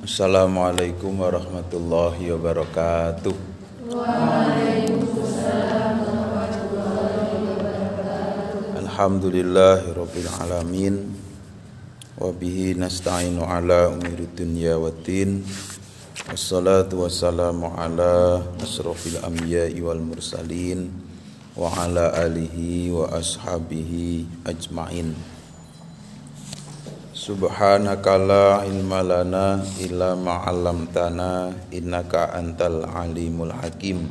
Assalamualaikum warahmatullahi wabarakatuh. Alhamdulillahirabbil alamin wa bihi nasta'inu ala umuri dunya waddin. Wassalatu wassalamu ala asrofil anbiya'i wal mursalin wa ala alihi wa ashabihi ajmain. Subhanaka la ilma lana illa ma 'allamtana innaka antal alimul hakim.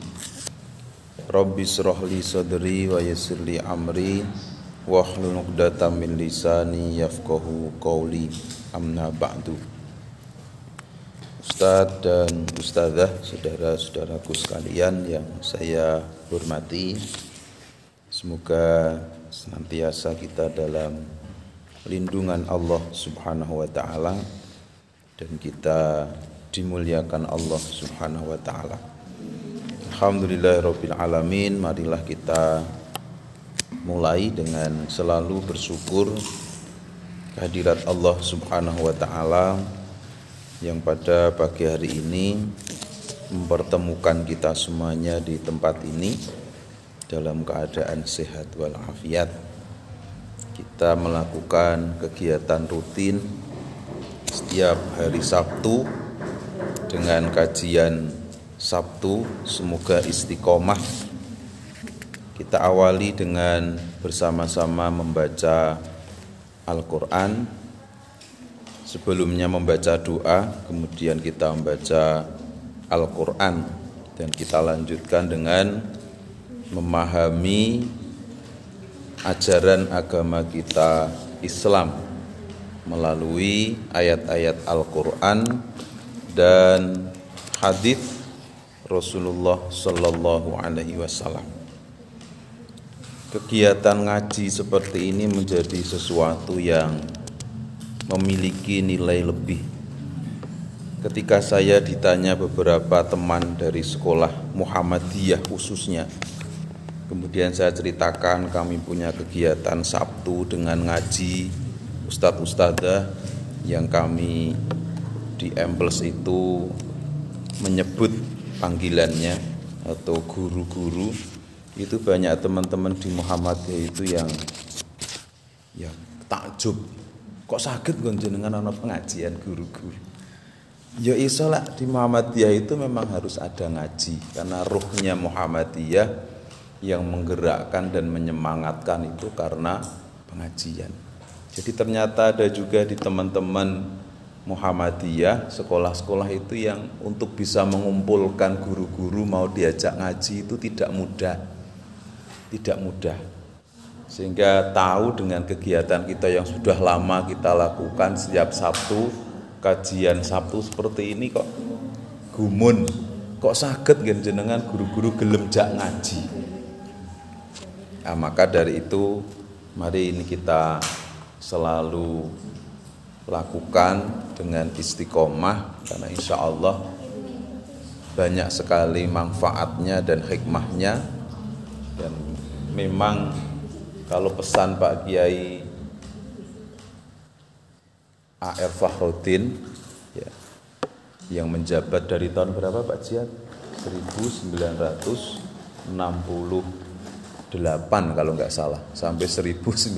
Rabbi israh li sadri wa yassir li amri wahlul 'uqdatam min lisani yafqahu qawli. Amma ba'du. Ustadz dan Ustazah, saudara-saudaraku sekalian yang saya hormati, semoga senantiasa kita dalam lindungan Allah Subhanahu wa taala dan kita dimuliakan Allah Subhanahu wa taala. Alhamdulillahirabbil alamin. Marilah kita mulai dengan selalu bersyukur kehadirat Allah Subhanahu wa taala yang pada pagi hari ini mempertemukan kita semuanya di tempat ini dalam keadaan sehat walafiat kita melakukan kegiatan rutin setiap hari Sabtu dengan kajian Sabtu semoga istiqomah. Kita awali dengan bersama-sama membaca Al-Quran. Sebelumnya membaca doa kemudian kita membaca Al-Quran. Dan kita lanjutkan dengan memahami ajaran agama kita Islam melalui ayat-ayat Al-Qur'an dan hadis Rasulullah sallallahu alaihi wasallam. Kegiatan ngaji seperti ini menjadi sesuatu yang memiliki nilai lebih. Ketika saya ditanya beberapa teman dari sekolah Muhammadiyah khususnya Kemudian saya ceritakan kami punya kegiatan Sabtu dengan ngaji Ustadz Ustadzah yang kami di Emples itu menyebut panggilannya atau guru-guru. Itu banyak teman-teman di Muhammadiyah itu yang yang takjub. Kok sakit jenengan anak pengajian guru-guru? Ya iso lah di Muhammadiyah itu memang harus ada ngaji karena ruhnya Muhammadiyah yang menggerakkan dan menyemangatkan itu karena pengajian. Jadi ternyata ada juga di teman-teman Muhammadiyah, sekolah-sekolah itu yang untuk bisa mengumpulkan guru-guru mau diajak ngaji itu tidak mudah. Tidak mudah. Sehingga tahu dengan kegiatan kita yang sudah lama kita lakukan setiap Sabtu, kajian Sabtu seperti ini kok gumun, kok sakit jenengan guru-guru gelem jak ngaji Nah, maka dari itu mari ini kita selalu lakukan dengan istiqomah karena insya Allah banyak sekali manfaatnya dan hikmahnya dan memang kalau pesan Pak Kiai A.R. Ya, yang menjabat dari tahun berapa Pak Jian? 1960 8 kalau nggak salah sampai 1996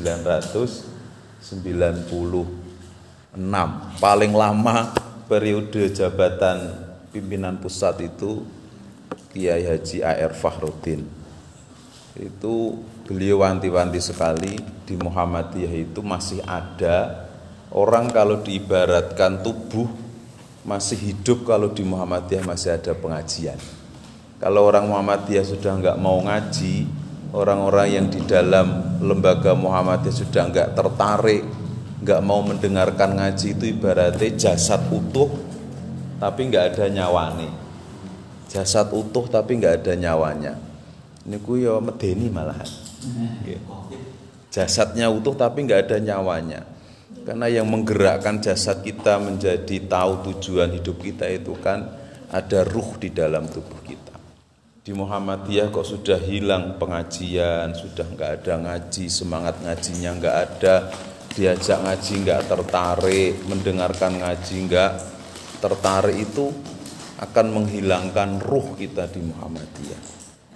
paling lama periode jabatan pimpinan pusat itu Kiai Haji A.R. Fahrudin. Itu beliau wanti-wanti sekali di Muhammadiyah itu masih ada. Orang kalau diibaratkan tubuh masih hidup kalau di Muhammadiyah masih ada pengajian. Kalau orang Muhammadiyah sudah nggak mau ngaji orang-orang yang di dalam lembaga Muhammadiyah sudah nggak tertarik, nggak mau mendengarkan ngaji itu ibaratnya jasad utuh tapi nggak ada nyawanya. Jasad utuh tapi nggak ada nyawanya. Ini ku ya medeni malahan. Jasadnya utuh tapi nggak ada nyawanya. Karena yang menggerakkan jasad kita menjadi tahu tujuan hidup kita itu kan ada ruh di dalam tubuh kita di Muhammadiyah kok sudah hilang pengajian, sudah nggak ada ngaji, semangat ngajinya nggak ada, diajak ngaji nggak tertarik, mendengarkan ngaji nggak tertarik itu akan menghilangkan ruh kita di Muhammadiyah.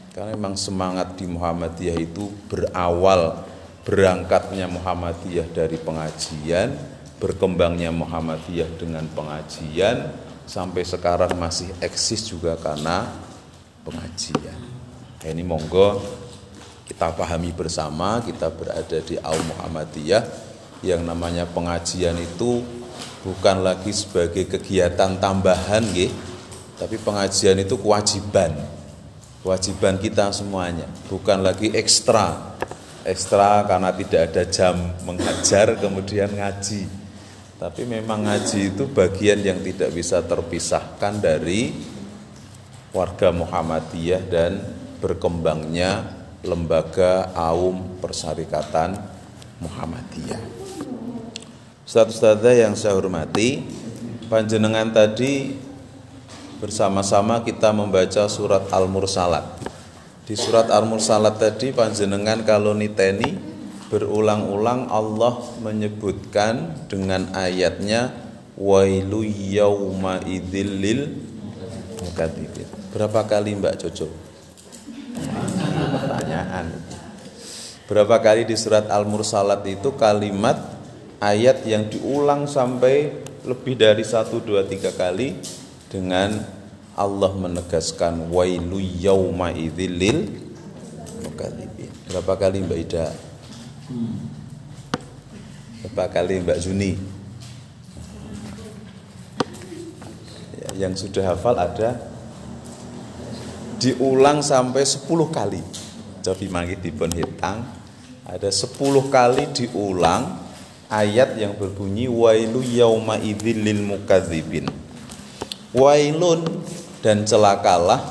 Karena memang semangat di Muhammadiyah itu berawal berangkatnya Muhammadiyah dari pengajian, berkembangnya Muhammadiyah dengan pengajian, sampai sekarang masih eksis juga karena pengajian. Nah, ini monggo kita pahami bersama, kita berada di Aum Muhammadiyah yang namanya pengajian itu bukan lagi sebagai kegiatan tambahan, gitu, tapi pengajian itu kewajiban. Kewajiban kita semuanya, bukan lagi ekstra. Ekstra karena tidak ada jam mengajar kemudian ngaji. Tapi memang ngaji itu bagian yang tidak bisa terpisahkan dari warga Muhammadiyah dan berkembangnya lembaga Aum Persyarikatan Muhammadiyah. Ustaz-ustaz yang saya hormati, panjenengan tadi bersama-sama kita membaca surat Al-Mursalat. Di surat Al-Mursalat tadi panjenengan kalau niteni berulang-ulang Allah menyebutkan dengan ayatnya wailu yauma idzil lil mukadzibin. Berapa kali Mbak Jojo? Pertanyaan. Berapa kali di surat Al-Mursalat itu kalimat ayat yang diulang sampai lebih dari satu dua tiga kali dengan Allah menegaskan wailu yauma idzil mukadzibin. Berapa kali Mbak Ida? Berapa kali Mbak Juni? Ya, yang sudah hafal ada diulang sampai 10 kali. Cobi mangit dipun hitang ada 10 kali diulang ayat yang berbunyi wailu yauma idzil lil mukadzibin wailun dan celakalah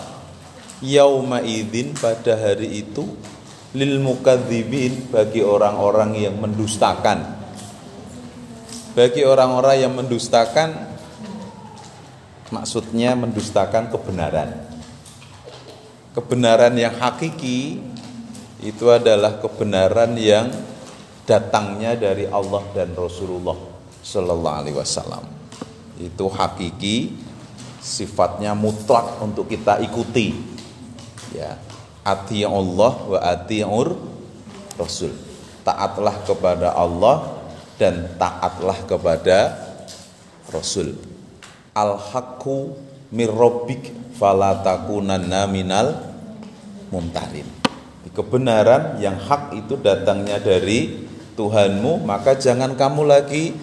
yauma idzin pada hari itu lil mukadzibin bagi orang-orang yang mendustakan. Bagi orang-orang yang mendustakan maksudnya mendustakan kebenaran kebenaran yang hakiki itu adalah kebenaran yang datangnya dari Allah dan Rasulullah Sallallahu Alaihi Wasallam. Itu hakiki sifatnya mutlak untuk kita ikuti. Ya ati Allah wa atiur Rasul. Taatlah kepada Allah dan taatlah kepada Rasul. Al haqqu mir rabbik fala takunanna minal mumtarin. Kebenaran yang hak itu datangnya dari Tuhanmu maka jangan kamu lagi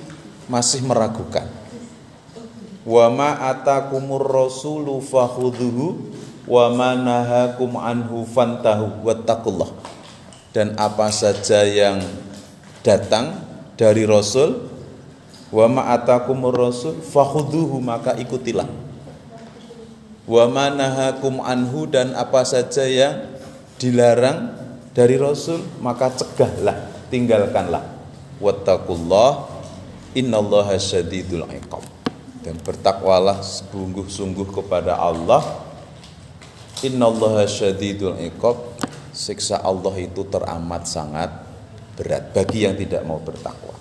masih meragukan. Wa ma atakumur rasulu fakhudhuhu wa ma nahakum anhu fantahu wattaqullah. Dan apa saja yang datang dari rasul wa ma atakumur rasul fakhudhuhu maka ikutilah wa ma nahakum anhu dan apa saja yang dilarang dari rasul maka cegahlah tinggalkanlah. Wattaqullah innallaha syadidul iqab. Dan bertakwalah sungguh-sungguh kepada Allah. Innallaha syadidul iqab siksa Allah itu teramat sangat berat bagi yang tidak mau bertakwa.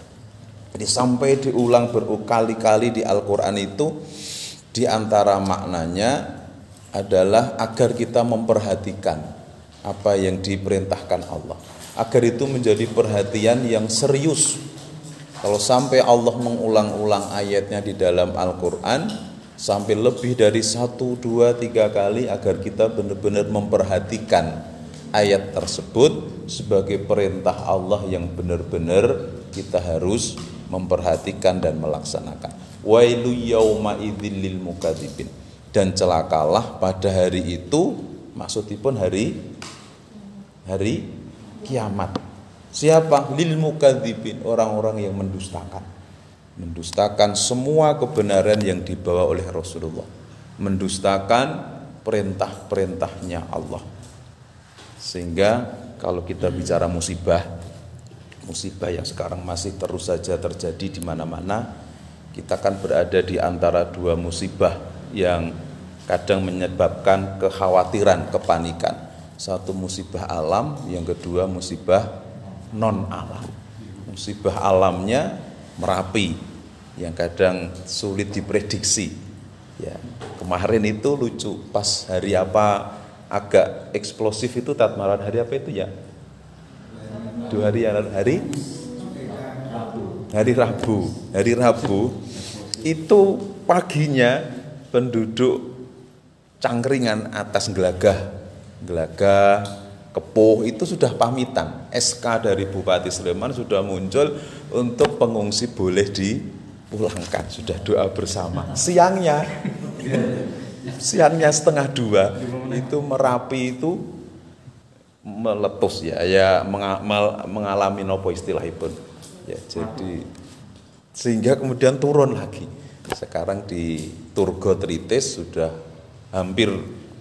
Jadi sampai diulang berkali-kali di Al-Quran itu di antara maknanya adalah agar kita memperhatikan apa yang diperintahkan Allah agar itu menjadi perhatian yang serius kalau sampai Allah mengulang-ulang ayatnya di dalam Al-Quran sampai lebih dari satu, dua, tiga kali agar kita benar-benar memperhatikan ayat tersebut sebagai perintah Allah yang benar-benar kita harus memperhatikan dan melaksanakan. Wailu yauma idzil mukadzibin. Dan celakalah pada hari itu maksudipun hari hari kiamat Siapa? Lil mukadzibin, orang-orang yang mendustakan. Mendustakan semua kebenaran yang dibawa oleh Rasulullah. Mendustakan perintah-perintahnya Allah. Sehingga kalau kita bicara musibah, musibah yang sekarang masih terus saja terjadi di mana-mana, kita akan berada di antara dua musibah yang kadang menyebabkan kekhawatiran, kepanikan. Satu musibah alam, yang kedua musibah non alam. Musibah alamnya Merapi yang kadang sulit diprediksi Ya, kemarin itu lucu pas hari apa agak eksplosif itu tatmaran hari apa itu ya? Dua hari yang hari hari Rabu. Hari Rabu itu paginya penduduk Cangkringan atas Gelagah, Gelagah, Kepuh itu sudah pamitan. SK dari Bupati Sleman sudah muncul untuk pengungsi boleh dipulangkan. Sudah doa bersama. Siangnya, siangnya setengah dua itu Merapi itu meletus ya, ya mengalami nopo istilah pun. Ya, jadi sehingga kemudian turun lagi. Sekarang di Turgo Tritis sudah hampir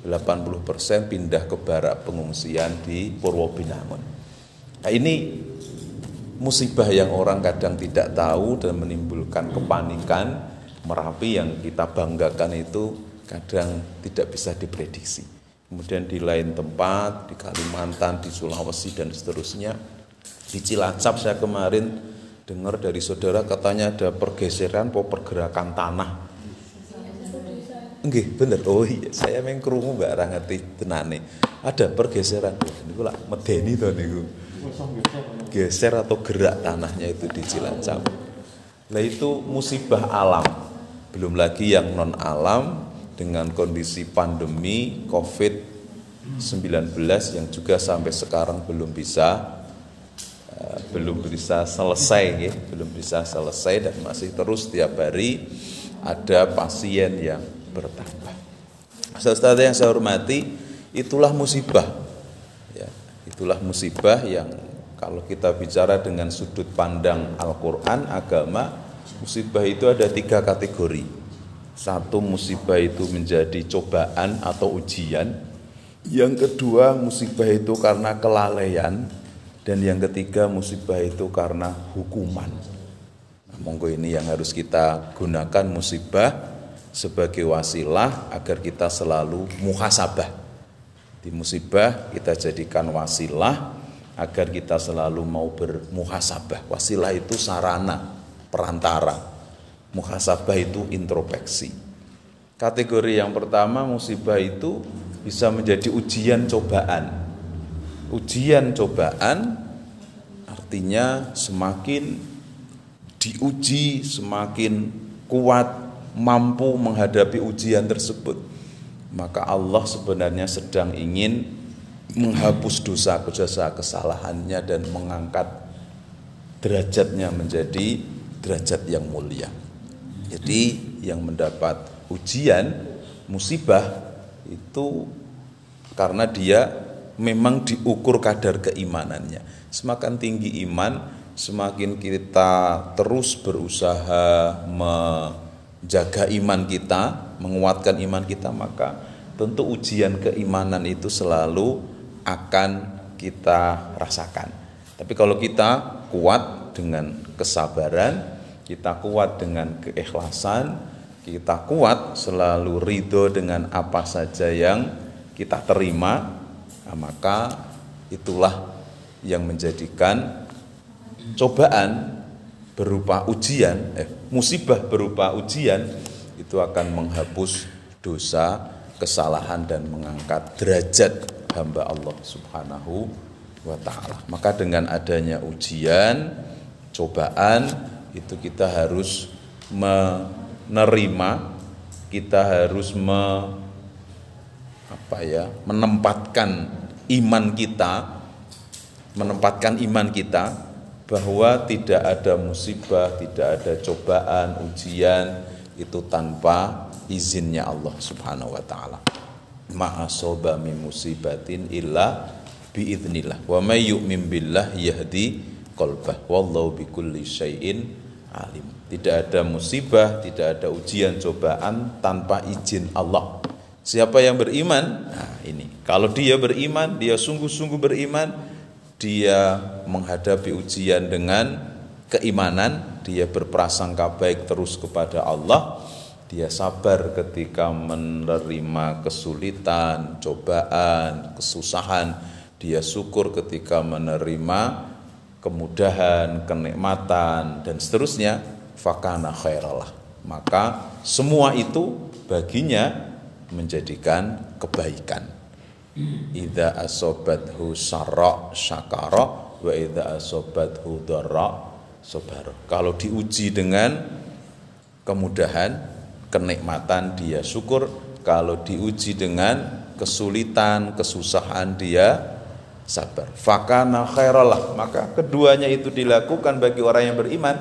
80% pindah ke barak pengungsian di Purwobinangun. Nah ini musibah yang orang kadang tidak tahu dan menimbulkan kepanikan Merapi yang kita banggakan itu kadang tidak bisa diprediksi. Kemudian di lain tempat, di Kalimantan, di Sulawesi dan seterusnya. Di Cilacap saya kemarin dengar dari saudara katanya ada pergeseran pergerakan tanah Enggih, bener. Oh iya, saya memang krungu mbak ora ngerti tenane. Ada pergeseran. Niku lah medeni to niku. Geser atau gerak tanahnya itu di Cilacap. Nah itu musibah alam. Belum lagi yang non alam dengan kondisi pandemi Covid-19 yang juga sampai sekarang belum bisa belum bisa selesai ya, belum bisa selesai dan masih terus tiap hari ada pasien yang bertambah. Saudara yang saya hormati, itulah musibah. Ya, itulah musibah yang kalau kita bicara dengan sudut pandang Al-Quran, agama, musibah itu ada tiga kategori. Satu musibah itu menjadi cobaan atau ujian. Yang kedua musibah itu karena kelalaian. Dan yang ketiga musibah itu karena hukuman. Nah, monggo ini yang harus kita gunakan musibah sebagai wasilah agar kita selalu muhasabah. Di musibah kita jadikan wasilah agar kita selalu mau bermuhasabah. Wasilah itu sarana, perantara. Muhasabah itu introspeksi. Kategori yang pertama musibah itu bisa menjadi ujian cobaan. Ujian cobaan artinya semakin diuji, semakin kuat mampu menghadapi ujian tersebut, maka Allah sebenarnya sedang ingin menghapus dosa-dosa kesalahannya dan mengangkat derajatnya menjadi derajat yang mulia. Jadi yang mendapat ujian musibah itu karena dia memang diukur kadar keimanannya. Semakin tinggi iman, semakin kita terus berusaha me jaga iman kita, menguatkan iman kita, maka tentu ujian keimanan itu selalu akan kita rasakan. Tapi kalau kita kuat dengan kesabaran, kita kuat dengan keikhlasan, kita kuat selalu ridho dengan apa saja yang kita terima, nah maka itulah yang menjadikan cobaan berupa ujian, eh, musibah berupa ujian itu akan menghapus dosa, kesalahan dan mengangkat derajat hamba Allah Subhanahu wa taala. Maka dengan adanya ujian, cobaan itu kita harus menerima, kita harus me, apa ya, menempatkan iman kita, menempatkan iman kita bahwa tidak ada musibah, tidak ada cobaan, ujian itu tanpa izinnya Allah Subhanahu wa taala. Ma'asoba min musibatin illa biidnillah. Wa may yu'min billah yahdi qalbah. Wallahu bikulli syai'in alim. Tidak ada musibah, tidak ada ujian cobaan tanpa izin Allah. Siapa yang beriman? Nah, ini. Kalau dia beriman, dia sungguh-sungguh beriman, dia menghadapi ujian dengan keimanan, dia berprasangka baik terus kepada Allah, dia sabar ketika menerima kesulitan, cobaan, kesusahan, dia syukur ketika menerima kemudahan, kenikmatan dan seterusnya, fakana khairalah. Maka semua itu baginya menjadikan kebaikan. Idza asobathu sarra syakara wa idza asobathu dharra sabara. Kalau diuji dengan kemudahan, kenikmatan dia syukur, kalau diuji dengan kesulitan, kesusahan dia sabar. Fakana khairalah, maka keduanya itu dilakukan bagi orang yang beriman,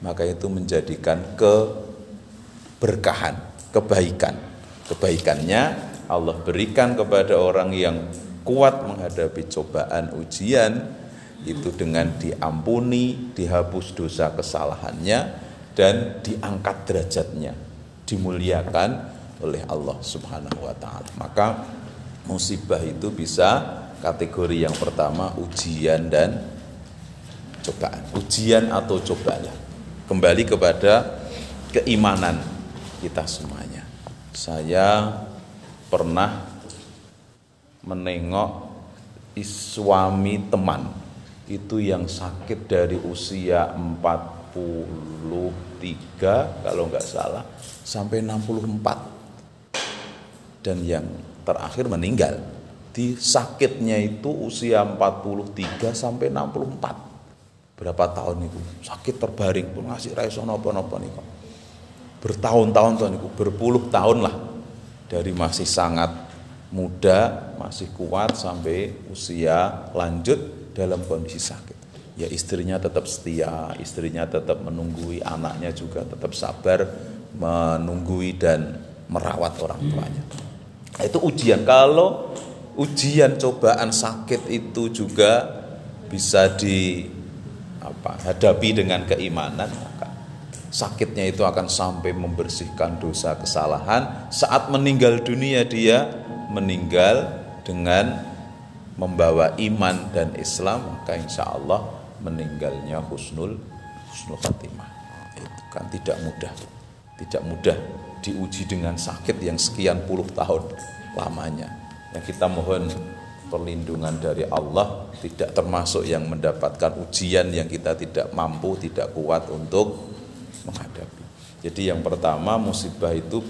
maka itu menjadikan keberkahan, kebaikan. Kebaikannya Allah berikan kepada orang yang kuat menghadapi cobaan ujian itu dengan diampuni, dihapus dosa kesalahannya dan diangkat derajatnya, dimuliakan oleh Allah Subhanahu wa taala. Maka musibah itu bisa kategori yang pertama ujian dan cobaan. Ujian atau cobaan. Kembali kepada keimanan kita semuanya. Saya pernah menengok suami teman. Itu yang sakit dari usia 43 kalau nggak salah sampai 64 dan yang terakhir meninggal. Di sakitnya itu usia 43 sampai 64 berapa tahun itu? Sakit terbaring pun ngasih raiso nopo-nopo nih kok bertahun-tahun tuh niku berpuluh tahun lah dari masih sangat muda masih kuat sampai usia lanjut dalam kondisi sakit. Ya istrinya tetap setia istrinya tetap menunggui anaknya juga tetap sabar menunggui dan merawat orang tuanya. Itu ujian. Kalau ujian cobaan sakit itu juga bisa di apa hadapi dengan keimanan sakitnya itu akan sampai membersihkan dosa kesalahan. Saat meninggal dunia dia meninggal dengan membawa iman dan Islam maka insya Allah meninggalnya husnul husnul khatimah. Itu kan tidak mudah. Tidak mudah diuji dengan sakit yang sekian puluh tahun lamanya. Yang kita mohon perlindungan dari Allah tidak termasuk yang mendapatkan ujian yang kita tidak mampu, tidak kuat untuk menghadapi. Jadi yang pertama musibah itu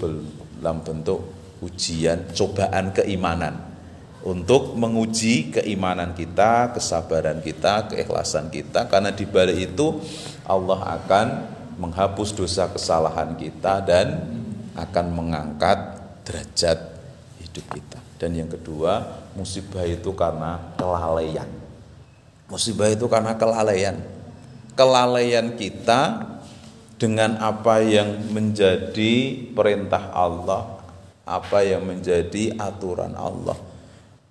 dalam bentuk ujian, cobaan keimanan untuk menguji keimanan kita, kesabaran kita, keikhlasan kita karena di balik itu Allah akan menghapus dosa kesalahan kita dan akan mengangkat derajat hidup kita. Dan yang kedua, musibah itu karena kelalaian. Musibah itu karena kelalaian. Kelalaian kita dengan apa yang menjadi perintah Allah, apa yang menjadi aturan Allah.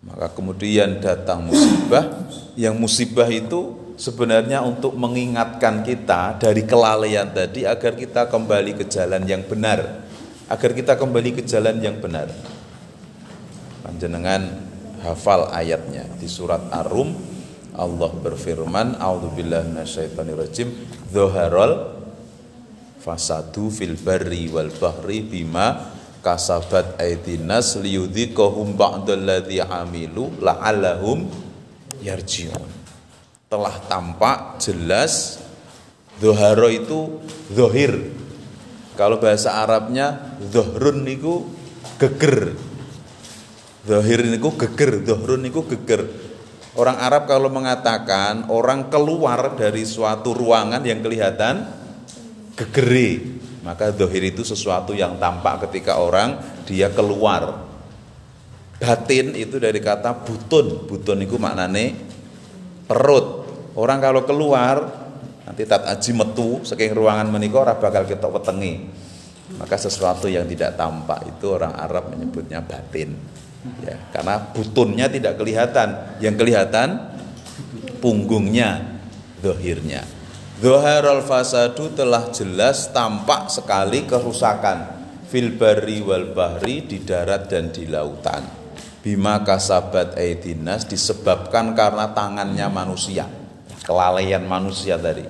Maka kemudian datang musibah, yang musibah itu sebenarnya untuk mengingatkan kita dari kelalaian tadi agar kita kembali ke jalan yang benar, agar kita kembali ke jalan yang benar. Panjenengan hafal ayatnya di surat Ar-Rum. Allah berfirman a'udzubillahi dzaharal fasadu fil barri wal bahri bima kasabat aidinas liyudhiqahum ba'dalladzi amilu la'allahum yarji'un. Telah tampak jelas Zoharo itu zohir. Kalau bahasa Arabnya zohrun itu geger. Zahir niku geger, dohrun niku geger. Orang Arab kalau mengatakan orang keluar dari suatu ruangan yang kelihatan gegeri, maka dohir itu sesuatu yang tampak ketika orang dia keluar. Batin itu dari kata butun, butun itu maknane perut. Orang kalau keluar nanti tat aji metu saking ruangan menika ora bakal kita wetengi. Maka sesuatu yang tidak tampak itu orang Arab menyebutnya batin ya karena butunnya tidak kelihatan yang kelihatan punggungnya dohirnya Zoharul fasadu telah jelas tampak sekali kerusakan fil bari wal bahri di darat dan di lautan bima kasabat aidinas disebabkan karena tangannya manusia kelalaian manusia tadi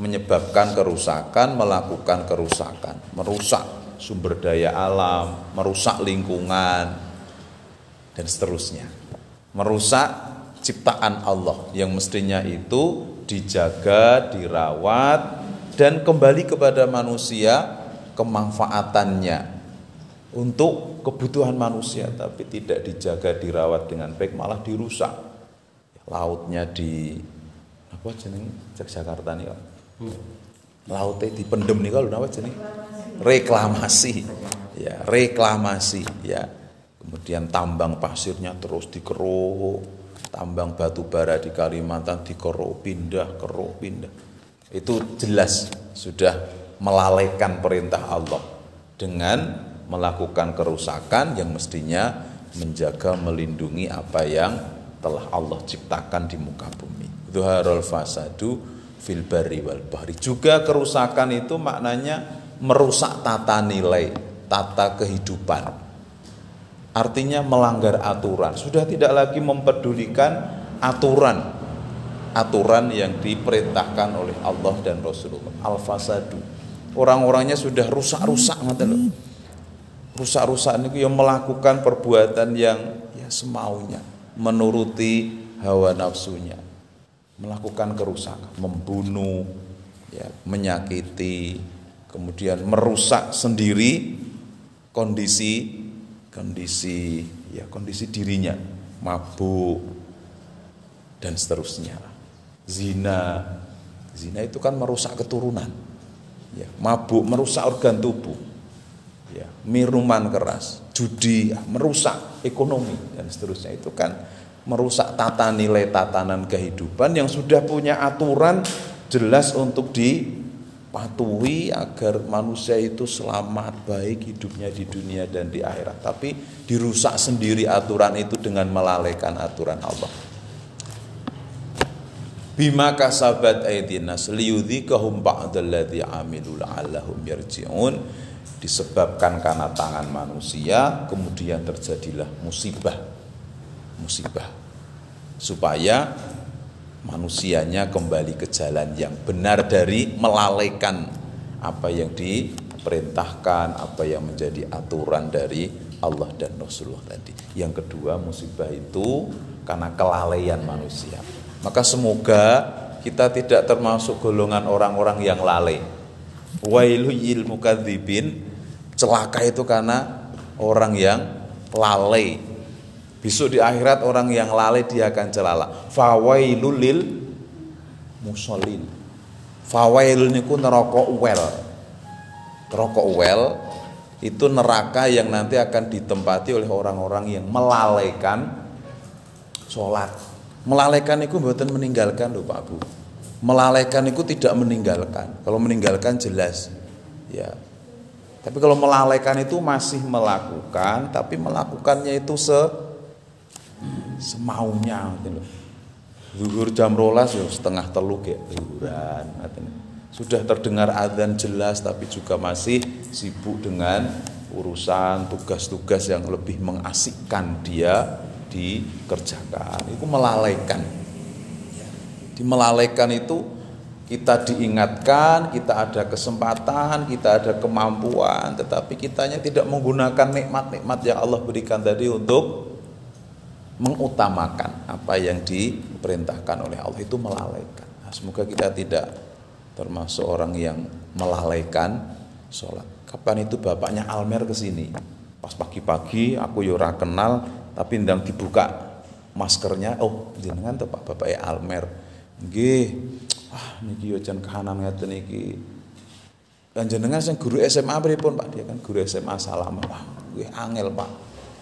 menyebabkan kerusakan melakukan kerusakan merusak sumber daya alam merusak lingkungan dan seterusnya. Merusak ciptaan Allah yang mestinya itu dijaga, dirawat dan kembali kepada manusia kemanfaatannya. Untuk kebutuhan manusia tapi tidak dijaga dirawat dengan baik malah dirusak. Lautnya di apa jeneng? Jakarta nih hmm. lautnya dipendem nih kalau apa jeneng? Reklamasi. Ya reklamasi ya. Kemudian tambang pasirnya terus dikeruk tambang batu bara di Kalimantan dikeruk pindah keruk pindah itu jelas sudah melalaikan perintah Allah dengan melakukan kerusakan yang mestinya menjaga melindungi apa yang telah Allah ciptakan di muka bumi. Zuharul fasadu fil bari wal bahri. Juga kerusakan itu maknanya merusak tata nilai, tata kehidupan. Artinya melanggar aturan. Sudah tidak lagi mempedulikan aturan aturan yang diperintahkan oleh Allah dan Rasulullah. Al-fasadu. Orang-orangnya sudah rusak-rusak ngoten rusak-rusak ini yang melakukan perbuatan yang ya semaunya menuruti hawa nafsunya melakukan kerusakan membunuh ya menyakiti kemudian merusak sendiri kondisi kondisi ya kondisi dirinya mabuk dan seterusnya. Zina zina itu kan merusak keturunan ya mabuk merusak organ tubuh ya, minuman keras, judi, ya, merusak ekonomi dan seterusnya. Itu kan merusak tata nilai tatanan kehidupan yang sudah punya aturan jelas untuk dipatuhi agar manusia itu selamat baik hidupnya di dunia dan di akhirat. Tapi dirusak sendiri aturan itu dengan melalaikan aturan Allah. Bima kasabat aydinas liyudhikahum ba'dalladzi amilu la'allahum yarji'un. Disebabkan karena tangan manusia kemudian terjadilah musibah. Musibah. Supaya manusianya kembali ke jalan yang benar dari melalaikan apa yang diperintahkan apa yang menjadi aturan dari Allah dan Rasulullah tadi. Yang kedua musibah itu karena kelalaian manusia. Maka semoga kita tidak termasuk golongan orang-orang yang lalai. Wailul mukadzibin Celaka itu karena orang yang lalai. Besok di akhirat orang yang lalai dia akan celala. Fawailul lil musallin. Fawailul niku neraka well. Neraka well itu neraka yang nanti akan ditempati oleh orang-orang yang melalaikan sholat. Melalaikan itu buatan meninggalkan loh Pak Bu. Melalaikan itu tidak meninggalkan. Kalau meninggalkan jelas. Ya, tapi kalau melalaikan itu masih melakukan, tapi melakukannya itu se semaunya gitu. Zuhur jam rolas ya setengah telu kayak zuhuran. Sudah terdengar adzan jelas tapi juga masih sibuk dengan urusan tugas-tugas yang lebih mengasikkan dia dikerjakan. Itu melalaikan. Di melalaikan itu kita diingatkan, kita ada kesempatan, kita ada kemampuan, tetapi kitanya tidak menggunakan nikmat-nikmat yang Allah berikan tadi untuk mengutamakan apa yang diperintahkan oleh Allah itu melalaikan. Nah, semoga kita tidak termasuk orang yang melalaikan sholat. Kapan itu bapaknya Almer ke sini? Pas pagi-pagi aku yura kenal, tapi ndang dibuka maskernya, oh jenengan tuh Pak bapaknya Almer. Nggih, ah niki yo jan kahanan ngeten iki jenengan sing guru SMA pripun Pak dia kan guru SMA salam wah gue angel Pak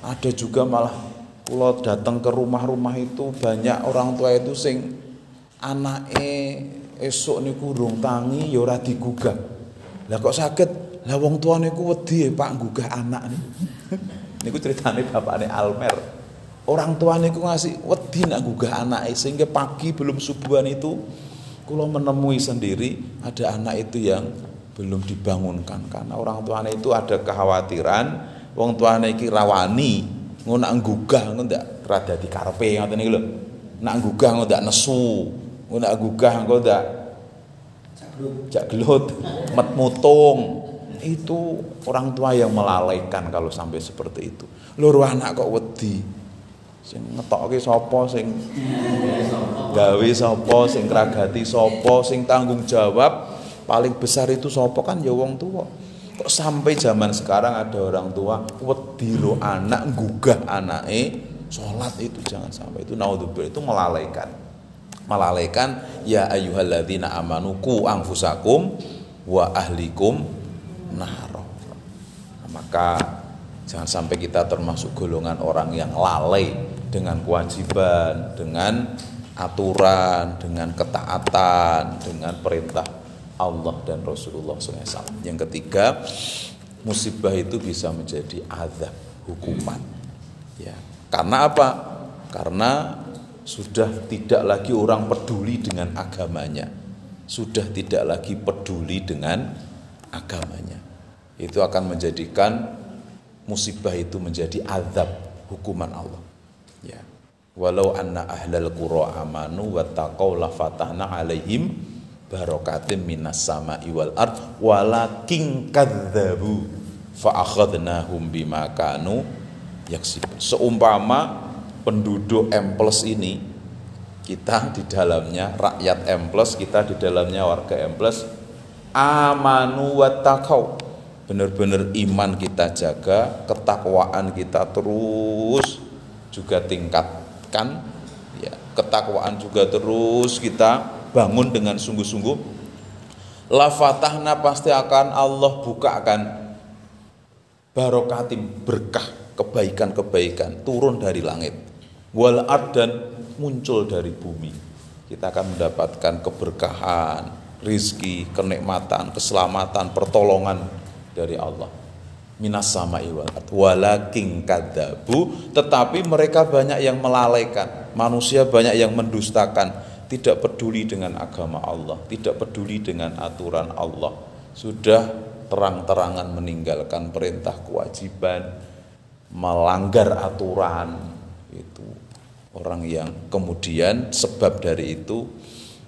ada juga malah kula datang ke rumah-rumah itu banyak orang tua itu sing anake esok niku urung tangi ya ora digugah. Lah kok sakit lah wong tua niku wedi Pak gugah anak niku niku ceritane bapakne Almer. Orang tua niku ngasih wedi nak gugah anak sehingga pagi belum subuhan itu kalau menemui sendiri ada anak itu yang belum dibangunkan. Karena orang tuanya itu ada kekhawatiran wong tuanya iki rawani ngono nak gugah ngono ndak? Rada dikarepe ngoten niku lho. Nak gugah ngono ndak nesu. Ngono nak gugah ngono ndak? Jak gelut. Met mutung. Itu orang tua yang melalaikan kalau sampai seperti itu. Loro anak kok wedi? Sing ngetokke sapa sing gawe sapa sing kragati sapa sing tanggung jawab paling besar itu sapa? Kan ya wong tua kok sampai zaman sekarang ada orang tua wediro anak gugah anake sholat itu jangan sampai itu. Naudzubillah itu melalaikan. Melalaikan ya ayyuhalladzina amanu ku anfusakum wa ahlikum naro maka jangan sampai kita termasuk golongan orang yang lalai dengan kewajiban dengan aturan dengan ketaatan dengan perintah Allah dan Rasulullah SAW. Yang ketiga, musibah itu bisa menjadi azab, hukuman. Ya. Karena apa? Karena sudah tidak lagi orang peduli dengan agamanya. Sudah tidak lagi peduli dengan agamanya. Itu akan menjadikan musibah itu menjadi azab, hukuman Allah. Ya. Walau anna ahlal qura amanu wa taqaw la fatahna alaihim barokatim minas sama iwal ard walakin kadzabu fa akhadnahum bima kanu yaksibun. Seumpama penduduk M plus ini kita di dalamnya rakyat M plus kita di dalamnya warga M plus amanu wa takau benar-benar iman kita jaga ketakwaan kita terus juga tingkatkan. Ya ketakwaan juga terus kita bangun dengan sungguh-sungguh la fatahna pasti akan Allah bukakan. Barokatim berkah kebaikan-kebaikan turun dari langit. Wal dan muncul dari bumi. Kita akan mendapatkan keberkahan rizki, kenikmatan, keselamatan, pertolongan dari Allah. Minas sama iwal walakin kadabu tetapi mereka banyak yang melalaikan. Manusia banyak yang mendustakan tidak peduli dengan agama Allah, tidak peduli dengan aturan Allah, sudah terang-terangan meninggalkan perintah kewajiban, melanggar aturan itu orang yang kemudian sebab dari itu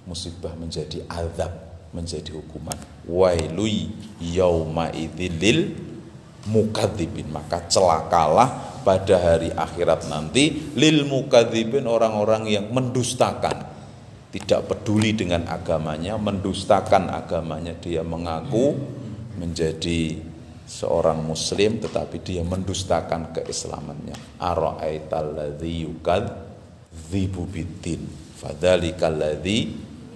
musibah menjadi azab, menjadi hukuman. Wailui yauma idzil mukadzibin maka celakalah pada hari akhirat nanti lil mukadzibin orang-orang yang mendustakan tidak peduli dengan agamanya, mendustakan agamanya, dia mengaku menjadi seorang muslim tetapi dia mendustakan keislamannya. Ara'aital ladzi yukadzibu biddin fadzalikal ladzi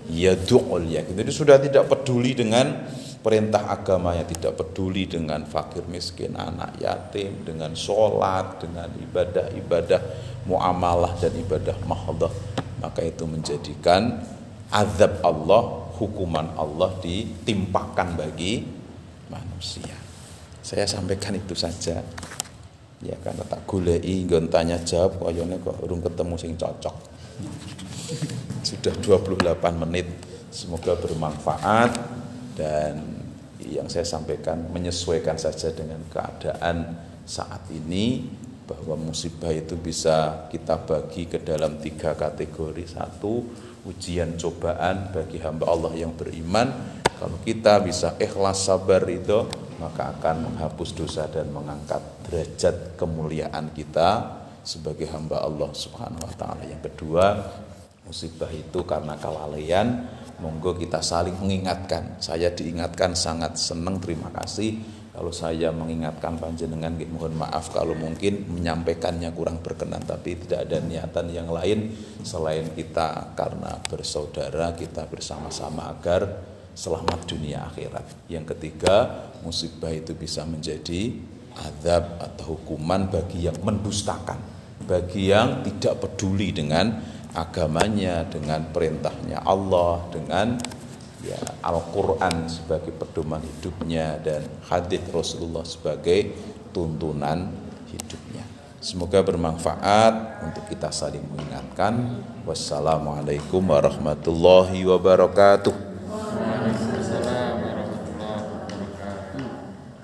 yad'ul yakin. Jadi sudah tidak peduli dengan perintah agamanya, tidak peduli dengan fakir miskin, anak yatim, dengan sholat, dengan ibadah-ibadah muamalah dan ibadah mahdoh maka itu menjadikan azab Allah, hukuman Allah ditimpakan bagi manusia. Saya sampaikan itu saja. Ya karena tak gulei nggon tanya jawab koyone kok urung ketemu sing cocok. Sudah 28 menit. Semoga bermanfaat dan yang saya sampaikan menyesuaikan saja dengan keadaan saat ini bahwa musibah itu bisa kita bagi ke dalam tiga kategori satu ujian cobaan bagi hamba Allah yang beriman kalau kita bisa ikhlas sabar itu maka akan menghapus dosa dan mengangkat derajat kemuliaan kita sebagai hamba Allah Subhanahu wa taala. Yang kedua, musibah itu karena kelalaian, monggo kita saling mengingatkan. Saya diingatkan sangat senang, terima kasih kalau saya mengingatkan panjenengan mohon maaf kalau mungkin menyampaikannya kurang berkenan tapi tidak ada niatan yang lain selain kita karena bersaudara kita bersama-sama agar selamat dunia akhirat. Yang ketiga, musibah itu bisa menjadi azab atau hukuman bagi yang mendustakan, bagi yang tidak peduli dengan agamanya, dengan perintahnya Allah, dengan ya Al-Qur'an sebagai pedoman hidupnya dan hadis Rasulullah sebagai tuntunan hidupnya. Semoga bermanfaat untuk kita saling mengingatkan. Wassalamualaikum warahmatullahi wabarakatuh.